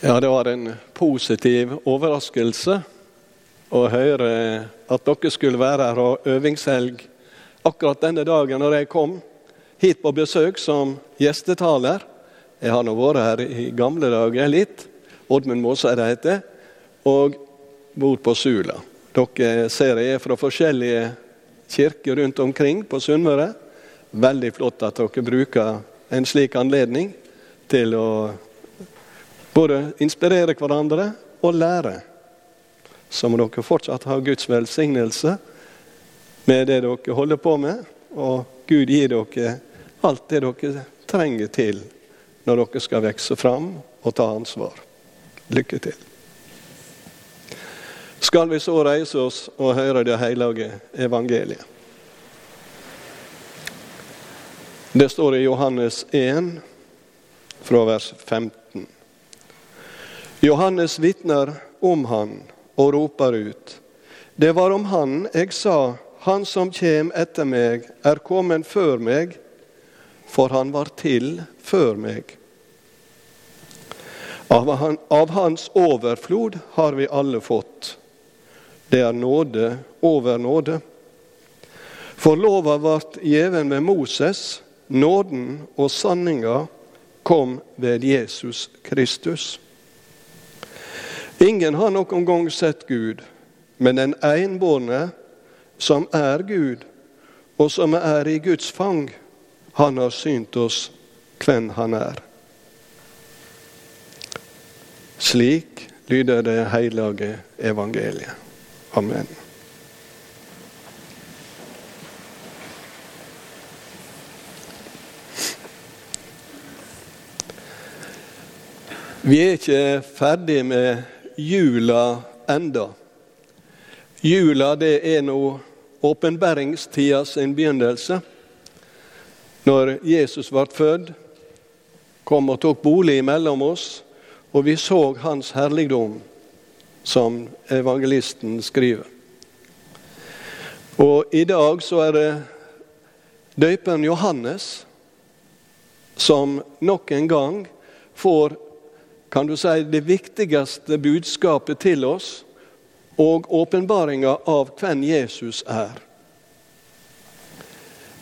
Ja, det var en positiv overraskelse å høre at dere skulle være her og øvingshelg akkurat denne dagen når jeg kom hit på besøk som gjestetaler. Jeg har nå vært her i gamle dager litt. Oddmund Måseid heter og bor på Sula. Dere ser jeg er fra forskjellige kirker rundt omkring på Sunnmøre. Veldig flott at dere bruker en slik anledning til å både inspirere hverandre og lære. Så må dere fortsatt ha Guds velsignelse med det dere holder på med, og Gud gir dere alt det dere trenger til når dere skal vokse fram og ta ansvar. Lykke til. Skal vi så reise oss og høre det hellige evangeliet? Det står i Johannes 1, fra vers 15. Johannes vitner om han og roper ut. Det var om han jeg sa, han som kjem etter meg, er kommet før meg, for han var til før meg. Av, han, av hans overflod har vi alle fått. Det er nåde over nåde. For lova vart gjeven med Moses, nåden og sanninga kom ved Jesus Kristus. Ingen har noen gang sett Gud, men den enbårne, som er Gud, og som er i Guds fang, han har synt oss hvem han er. Slik lyder det hellige evangeliet. Amen. Vi er ikke ferdig med jula enda. Jula det er nå åpenbæringstida sin begynnelse. Når Jesus ble født, kom og tok bolig mellom oss, og vi så hans herligdom, som evangelisten skriver. Og i dag så er det døperen Johannes som nok en gang får kan du si, det viktigste budskapet til oss og åpenbaringa av hvem Jesus er.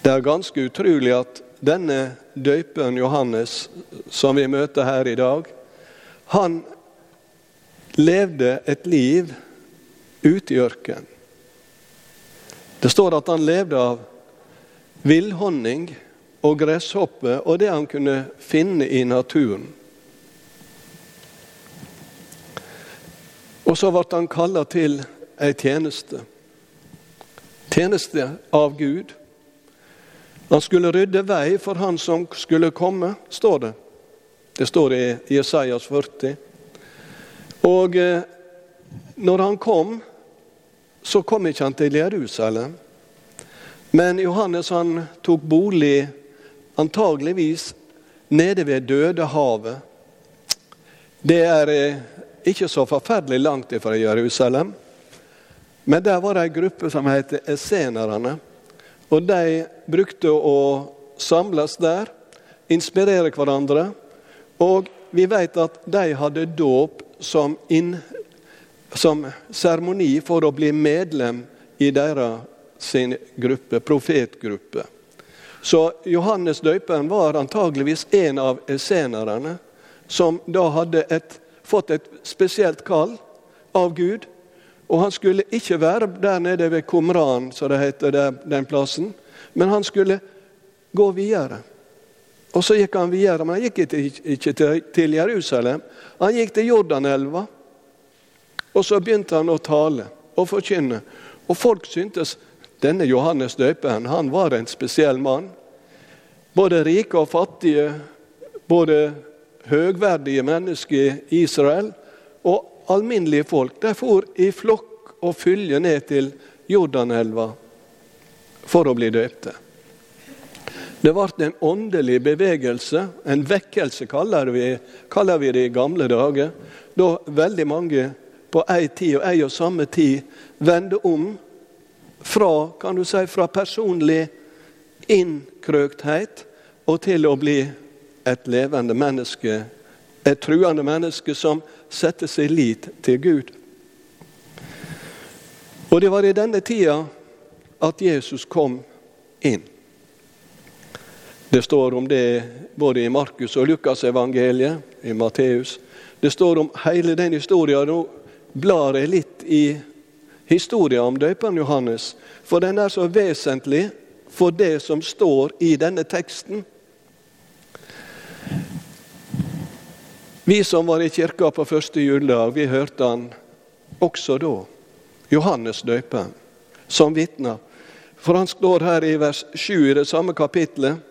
Det er ganske utrolig at denne døypen Johannes, som vi møter her i dag, han levde et liv ute i ørkenen. Det står at han levde av villhonning og gresshoppe og det han kunne finne i naturen. Og så ble han kalla til ei tjeneste. Tjeneste av Gud. Han skulle rydde vei for han som skulle komme, står det. Det står i Jesajas 40. Og eh, når han kom, så kom ikke han til Jerusalem. Men Johannes han tok bolig antageligvis nede ved Dødehavet. Det er eh, ikke så forferdelig langt fra Jerusalem. Men der var det ei gruppe som het essenerne. Og de brukte å samles der, inspirere hverandre. Og vi vet at de hadde dåp som, som seremoni for å bli medlem i deres gruppe, profetgruppe. Så Johannes døperen var antageligvis en av essenerne som da hadde et fått et spesielt kall av Gud. Og han skulle ikke være der nede ved Kumran, som det heter der, den plassen, men han skulle gå videre. Og så gikk han videre, men han gikk ikke til Jerusalem. Han gikk til Jordanelva. Og så begynte han å tale og forkynne. Og folk syntes denne Johannes døperen han var en spesiell mann. Både rike og fattige, både høgverdige mennesker i Israel og alminnelige folk. De for i flokk og fylje ned til Jordanelva for å bli døpte. Det ble en åndelig bevegelse, en vekkelse kaller vi, kaller vi det i gamle dager, da veldig mange på ei tid og ei og samme tid vende om fra, kan du si, fra personlig innkrøkthet og til å bli et levende menneske Et truende menneske som setter sin lit til Gud. Og det var i denne tida at Jesus kom inn. Det står om det både i Markus og Lukas evangeliet, i Matteus. Det står om hele den historien. Nå blar jeg litt i historien om døperen Johannes, for den er så vesentlig for det som står i denne teksten. Vi som var i kirka på første juledag, vi hørte han også da. Johannes døperen, som vitna. For han står her i vers 7 i det samme kapitlet.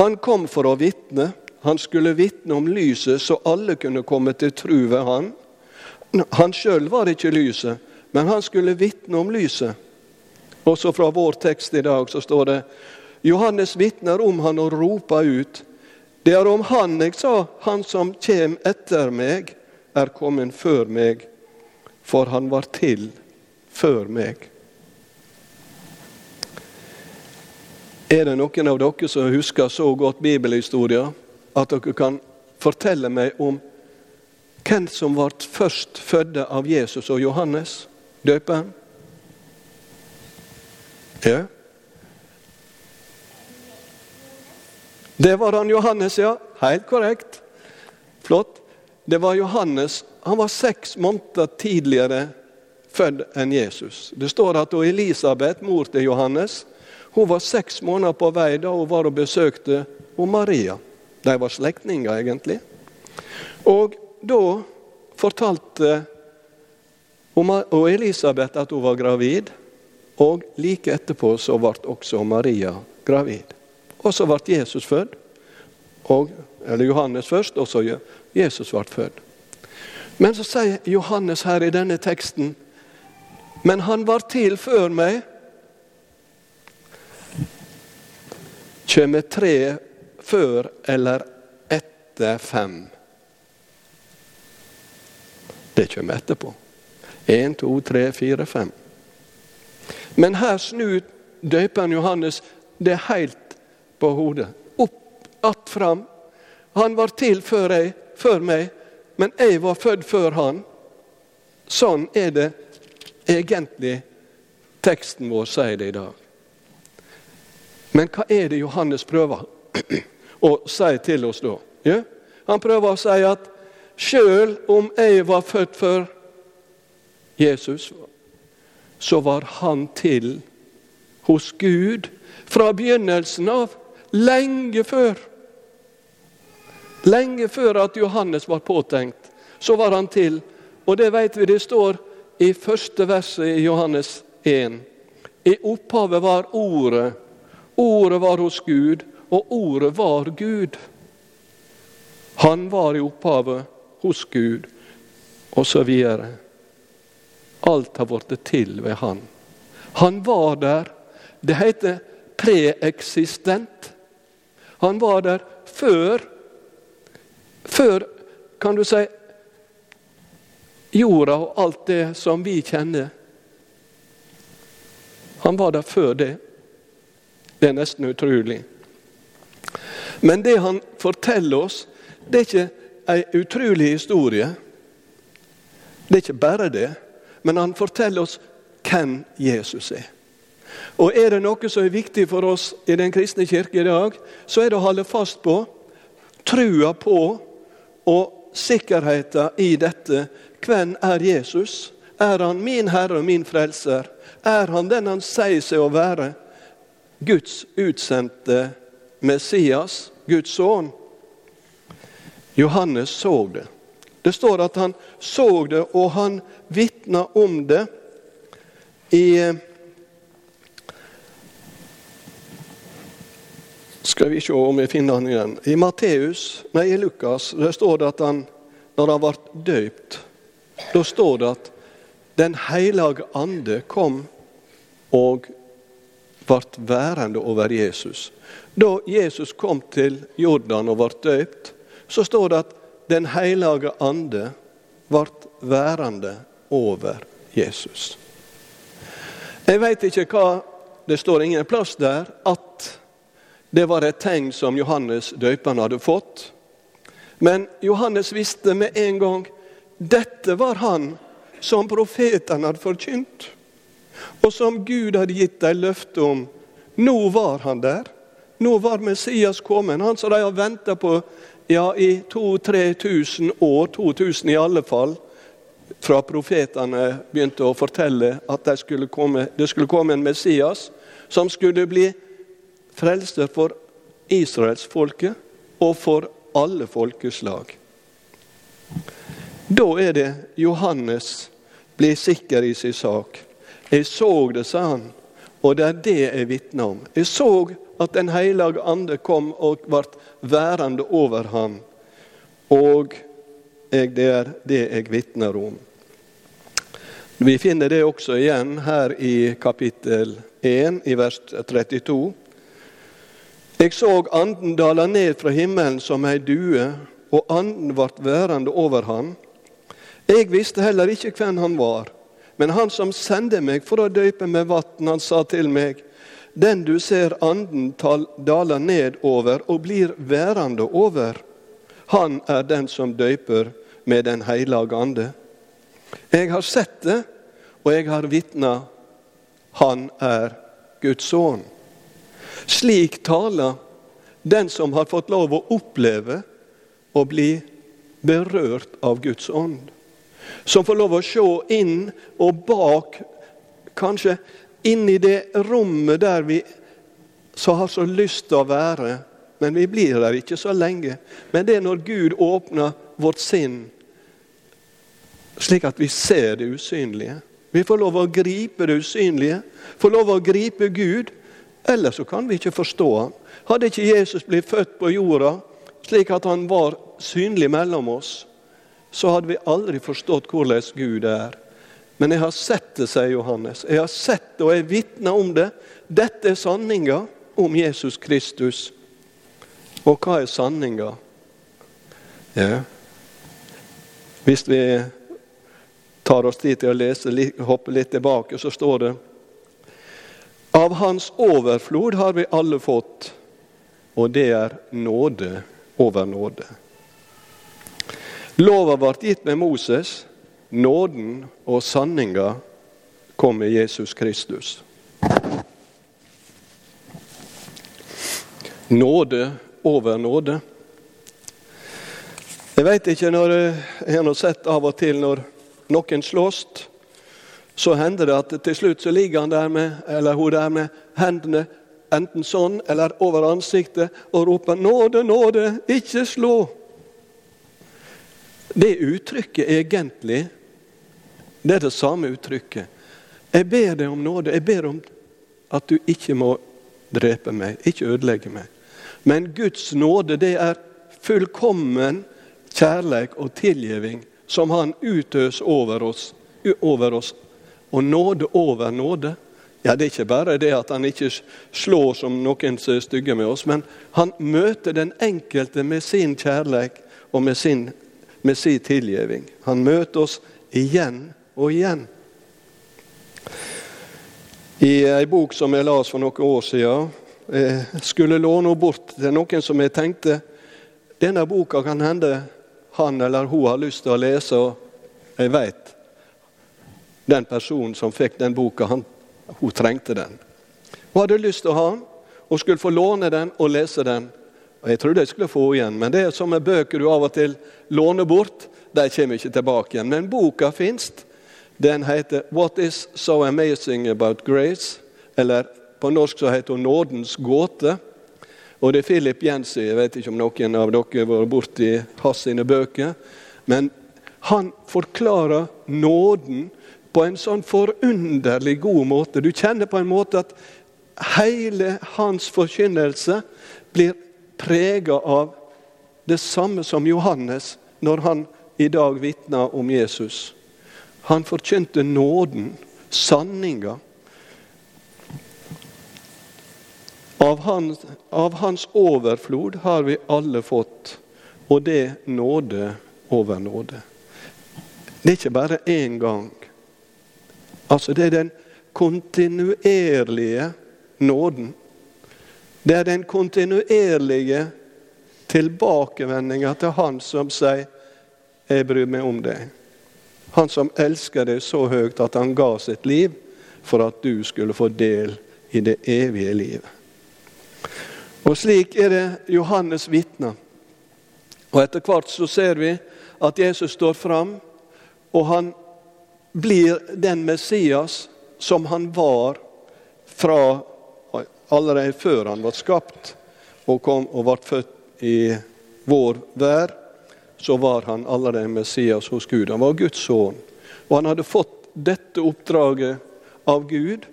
Han kom for å vitne. Han skulle vitne om lyset, så alle kunne komme til tru ved han. Han sjøl var ikke lyset, men han skulle vitne om lyset. Også fra vår tekst i dag så står det Johannes vitner om han og roper ut. Det er om han jeg sa, han som kjem etter meg, er kommet før meg, for han var til før meg. Er det noen av dere som husker så godt bibelhistorier at dere kan fortelle meg om hvem som ble først fødde av Jesus og Johannes, døperen? Ja. Det var han Johannes, ja. Helt korrekt. Flott. Det var Johannes. Han var seks måneder tidligere født enn Jesus. Det står at Elisabeth, mor til Johannes, hun var seks måneder på vei da hun var og besøkte Maria. De var slektninger, egentlig. Og da fortalte og Elisabeth at hun var gravid. Og like etterpå så ble også Maria gravid. Og så ble Jesus født. Og, eller Johannes først, og så Jesus ble født. Men så sier Johannes her i denne teksten Men han var til før meg. kommer tre før eller etter fem. Det kommer etterpå. Én, to, tre, fire, fem. Men her snur døperen Johannes det helt på hodet. Opp, att fram. Han var til før, jeg, før meg, men jeg var født før han. Sånn er det egentlig teksten vår sier det i dag. Men hva er det Johannes prøver å si til oss da? Ja? Han prøver å si at sjøl om jeg var født før Jesus, så var han til hos Gud fra begynnelsen av. Lenge før. Lenge før at Johannes var påtenkt, så var han til. Og det vet vi det står i første verset i Johannes 1. I opphavet var Ordet Ordet var hos Gud, og ordet var Gud. Han var i opphavet hos Gud, videre. Alt har blitt til ved Han. Han var der. Det heter preeksistent. Han var der før Før, kan du si, jorda og alt det som vi kjenner. Han var der før det. Det er nesten utrolig. Men det han forteller oss, det er ikke ei utrolig historie. Det er ikke bare det, men han forteller oss hvem Jesus er. Og Er det noe som er viktig for oss i Den kristne kirke i dag, så er det å holde fast på trua på og sikkerheten i dette. Hvem er Jesus? Er han min Herre og min Frelser? Er han den han sier seg å være? Guds utsendte Messias, Guds sønn. Johannes så det. Det står at han så det, og han vitna om det i Skal vi se om vi finner han igjen. I Matteus, nei, i Lukas det står det at han, når han ble døypt, da står det at Den hellige ande kom og ble værende over Jesus. Da Jesus kom til Jordan og ble døpt, så står det at Den hellige ande ble værende over Jesus. Jeg veit ikke hva Det står ingen plass der at det var et tegn som Johannes døperen hadde fått. Men Johannes visste med en gang dette var han som profetene hadde forkynt, og som Gud hadde gitt dem løfte om. Nå var han der. Nå var Messias kommet, han som de har venta på ja, i 2000-3000 år, 2000 i alle fall, fra profetene begynte å fortelle at det skulle komme, det skulle komme en Messias som skulle bli frelser for israelsfolket og for alle folkeslag. Da er det Johannes blir sikker i sin sak. Jeg så det, sa han, og det er det jeg vitner om. Jeg så at Den hellige ande kom og ble værende over ham. Og jeg, det er det jeg vitner om. Vi finner det også igjen her i kapittel 1, i vers 32. Jeg så anden dala ned fra himmelen som ei due, og anden ble værende over ham. Jeg visste heller ikke hvem han var, men han som sendte meg for å døype med vann, han sa til meg:" Den du ser anden dale nedover og blir værende over, han er den som døyper med Den hellige ande. Jeg har sett det, og jeg har vitna. Han er Guds sønn. Slik taler den som har fått lov å oppleve å bli berørt av Guds ånd. Som får lov å se inn og bak, kanskje inn i det rommet der vi så har så lyst til å være, men vi blir der ikke så lenge. Men det er når Gud åpner vårt sinn, slik at vi ser det usynlige. Vi får lov å gripe det usynlige, får lov å gripe Gud. Ellers så kan vi ikke forstå ham. Hadde ikke Jesus blitt født på jorda slik at han var synlig mellom oss, så hadde vi aldri forstått hvordan Gud er. Men jeg har sett det, sier Johannes. Jeg har sett det, og jeg vitner om det. Dette er sanninga om Jesus Kristus. Og hva er sanninga? Ja. Hvis vi tar oss tid til å lese, hoppe litt tilbake, så står det Av Hans overflod har vi alle fått, og det er nåde over nåde. Lova ble gitt med Moses, Nåden og sanninga kom med Jesus Kristus. Nåde over nåde. Jeg veit ikke når Jeg har sett av og til når noen slåss, så hender det at til slutt så ligger han der med, eller hun der med hendene enten sånn eller over ansiktet og roper 'Nåde, nåde, ikke slå'. Det uttrykket egentlig det er det samme uttrykket. Jeg ber deg om nåde. Jeg ber om at du ikke må drepe meg, ikke ødelegge meg. Men Guds nåde, det er fullkommen kjærleik og tilgivning som Han utøser over oss, over oss. Og nåde over nåde. Ja, Det er ikke bare det at han ikke slår som noen som er stygge med oss, men han møter den enkelte med sin kjærlighet og med sin, med sin tilgivning. Han møter oss igjen og igjen. I ei bok som jeg las for noen år siden, jeg eh, skulle låne bort til noen som jeg tenkte denne boka kan hende han eller hun har lyst til å lese, og jeg veit den personen som fikk den boka, han, hun trengte den. Hun hadde lyst til å ha den, og skulle få låne den og lese den. Og Jeg trodde jeg skulle få igjen, men det er som med bøker du av og til låner bort. De kommer ikke tilbake igjen. Men boka fins, den heter 'What is so amazing about grace?' Eller på norsk så heter hun 'Nådens gåte'. Og det er Philip Jensi, jeg vet ikke om noen av dere har vært borti hans sine bøker. Men han forklarer nåden på en sånn forunderlig god måte. Du kjenner på en måte at hele hans forkynnelse blir prega av det samme som Johannes når han i dag vitner om Jesus. Han forkynte nåden, sanninga. Av hans, av hans overflod har vi alle fått, og det nåde over nåde. Det er ikke bare én gang. Altså, det er den kontinuerlige nåden. Det er den kontinuerlige tilbakevendinga til Han som sier 'Jeg bryr meg om deg'. Han som elsker deg så høyt at han ga sitt liv for at du skulle få del i det evige livet. Og Slik er det Johannes vitner. Og Etter hvert så ser vi at Jesus står fram, og han blir den Messias som han var fra allerede før han ble skapt og, kom, og ble født i vår vær. Så var han allerede Messias hos Gud. Han var Guds sønn. Og han hadde fått dette oppdraget av Gud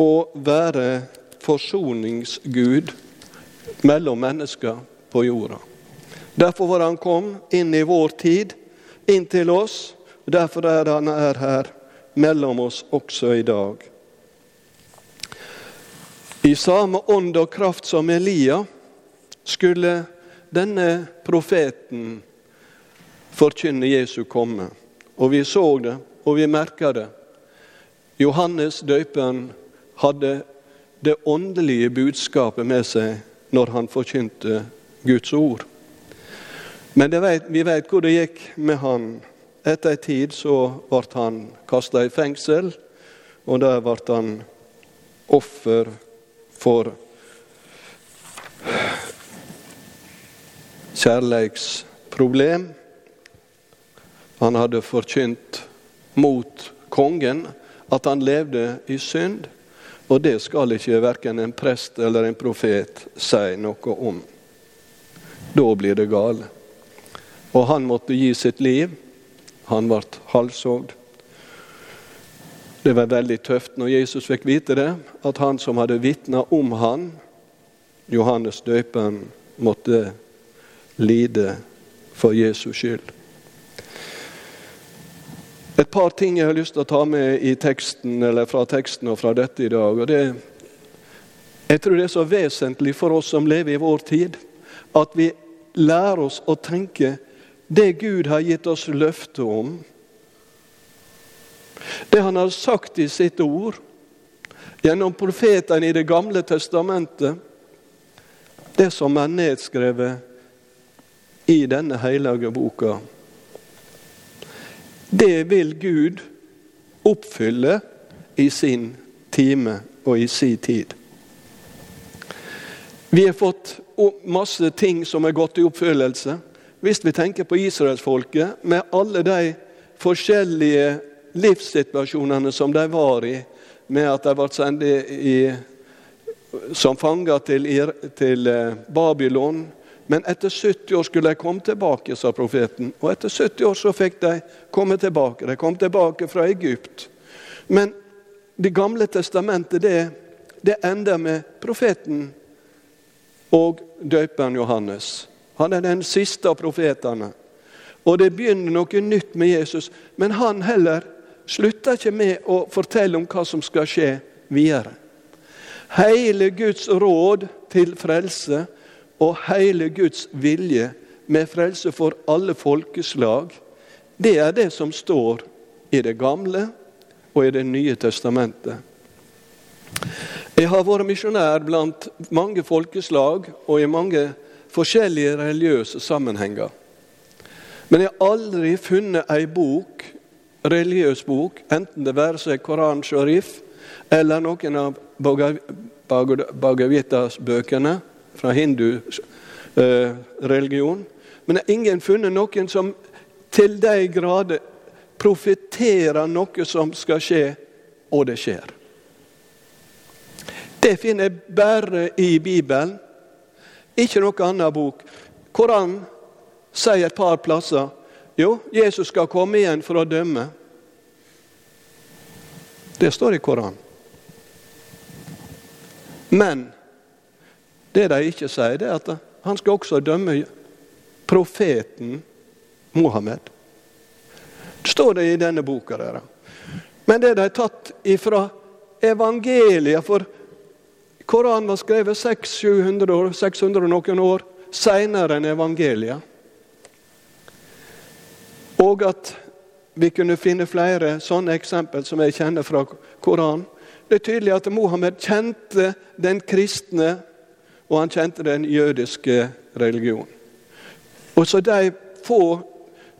å være forsoningsgud mellom mennesker på jorda. Derfor var han kom inn i vår tid, inn til oss. Derfor er han her mellom oss også i dag. I samme ånd og kraft som Elia skulle denne profeten forkynne Jesu komme. Og vi så det, og vi merka det. Johannes døperen hadde det åndelige budskapet med seg når han forkynte Guds ord. Men vet, vi vet hvor det gikk med han. Etter en tid så ble han kasta i fengsel, og der ble han offer for kjærleiksproblem. Han hadde forkynt mot kongen at han levde i synd. Og det skal ikke verken en prest eller en profet si noe om. Da blir det gale. Og han måtte gi sitt liv. Han ble halshogd. Det var veldig tøft når Jesus fikk vite det, at han som hadde vitna om han, Johannes døperen, måtte lide for Jesus skyld. Et par ting jeg har lyst til å ta med i teksten, eller fra teksten og fra dette i dag. og det, Jeg tror det er så vesentlig for oss som lever i vår tid, at vi lærer oss å tenke det Gud har gitt oss løfte om, det han har sagt i sitt ord, gjennom profetene i Det gamle testamentet, det som er nedskrevet i denne hellige boka, det vil Gud oppfylle i sin time og i sin tid. Vi har fått masse ting som er gått i oppfyllelse. Hvis vi tenker på israelsfolket, med alle de forskjellige livssituasjonene som de var i, med at de ble sendt i, som fanger til, til eh, Babylon. Men etter 70 år skulle de komme tilbake, sa profeten. Og etter 70 år så fikk de komme tilbake. De kom tilbake fra Egypt. Men Det gamle testamentet det, det ender med profeten og døperen Johannes. Han er den siste av profetene. Og det begynner noe nytt med Jesus. Men han heller slutter ikke med å fortelle om hva som skal skje videre. Hele Guds råd til frelse og hele Guds vilje med frelse for alle folkeslag, det er det som står i Det gamle og i Det nye testamentet. Jeg har vært misjonær blant mange folkeslag og i mange forskjellige religiøse sammenhenger. Men jeg har aldri funnet ei bok religiøs bok, enten det være seg Koran Sharif eller noen av Bhagavitas-bøkene fra hindu-religion. Men jeg har ingen funnet noen som til de grader profeterer noe som skal skje, og det skjer. Det finner jeg bare i Bibelen, ikke noen annen bok. Koran sier et par plasser jo, Jesus skal komme igjen for å dømme. Det står i Koranen. Men det de ikke sier, det er at han skal også dømme profeten Mohammed. Det står det i denne boka. Der. Men det de har tatt ifra evangeliet For Koranen var skrevet 600, år, 600 og noen år seinere enn evangeliet. Og at vi kunne finne flere sånne eksempel som jeg kjenner fra Koranen. Det er tydelig at Mohammed kjente den kristne, og han kjente den jødiske religionen. Og så de få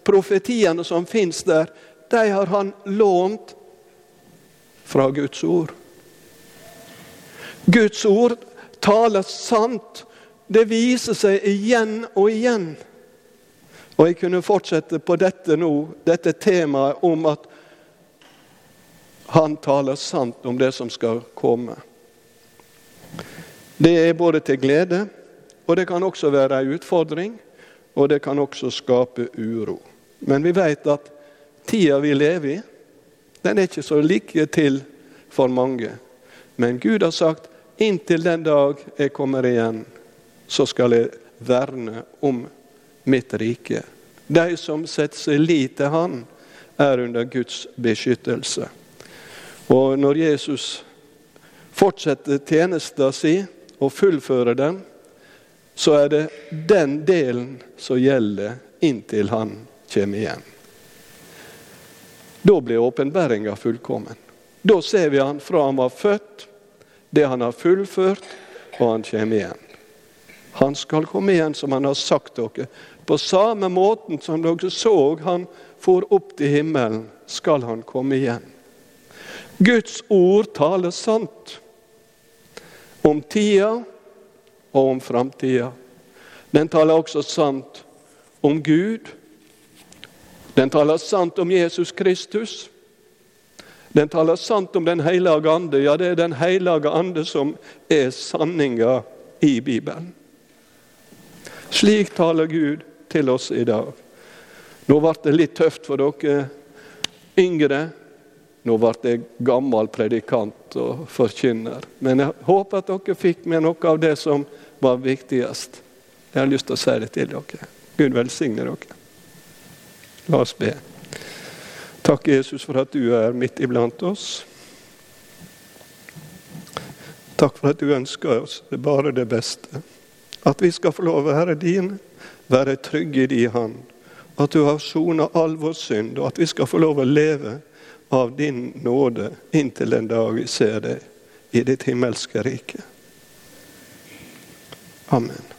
profetiene som fins der, de har han lånt fra Guds ord. Guds ord taler sant. Det viser seg igjen og igjen. Og Jeg kunne fortsette på dette nå, dette temaet om at han taler sant om det som skal komme. Det er både til glede, og det kan også være en utfordring. Og det kan også skape uro. Men vi vet at tida vi lever i, den er ikke så like til for mange. Men Gud har sagt inntil den dag jeg kommer igjen, så skal jeg verne om mitt rike. De som setter seg lit til Han, er under Guds beskyttelse. Og når Jesus fortsetter tjenesten sin og fullfører den, så er det den delen som gjelder inntil han kommer igjen. Da blir åpenbæringa fullkommen. Da ser vi han fra han var født, det han har fullført, og han kommer igjen. Han skal komme igjen, som han har sagt dere. På samme måten som dere så han for opp til himmelen, skal han komme igjen. Guds ord taler sant om tida og om framtida. Den taler også sant om Gud. Den taler sant om Jesus Kristus. Den taler sant om Den hellige ande. Ja, det er Den hellige ande som er sanninga i Bibelen. Slik taler Gud til oss i dag. Nå ble det litt tøft for dere yngre. Nå ble jeg gammel predikant og forkynner. Men jeg håper at dere fikk med noe av det som var viktigst. Jeg har lyst til å si det til dere. Gud velsigne dere. La oss be. Takk, Jesus, for at du er midt iblant oss. Takk for at du ønsker oss det bare det beste. At vi skal få lov å være din, være trygge i din hånd. At du har sona all vår synd, og at vi skal få lov å leve av din nåde inntil den dag vi ser deg i ditt himmelske rike. Amen.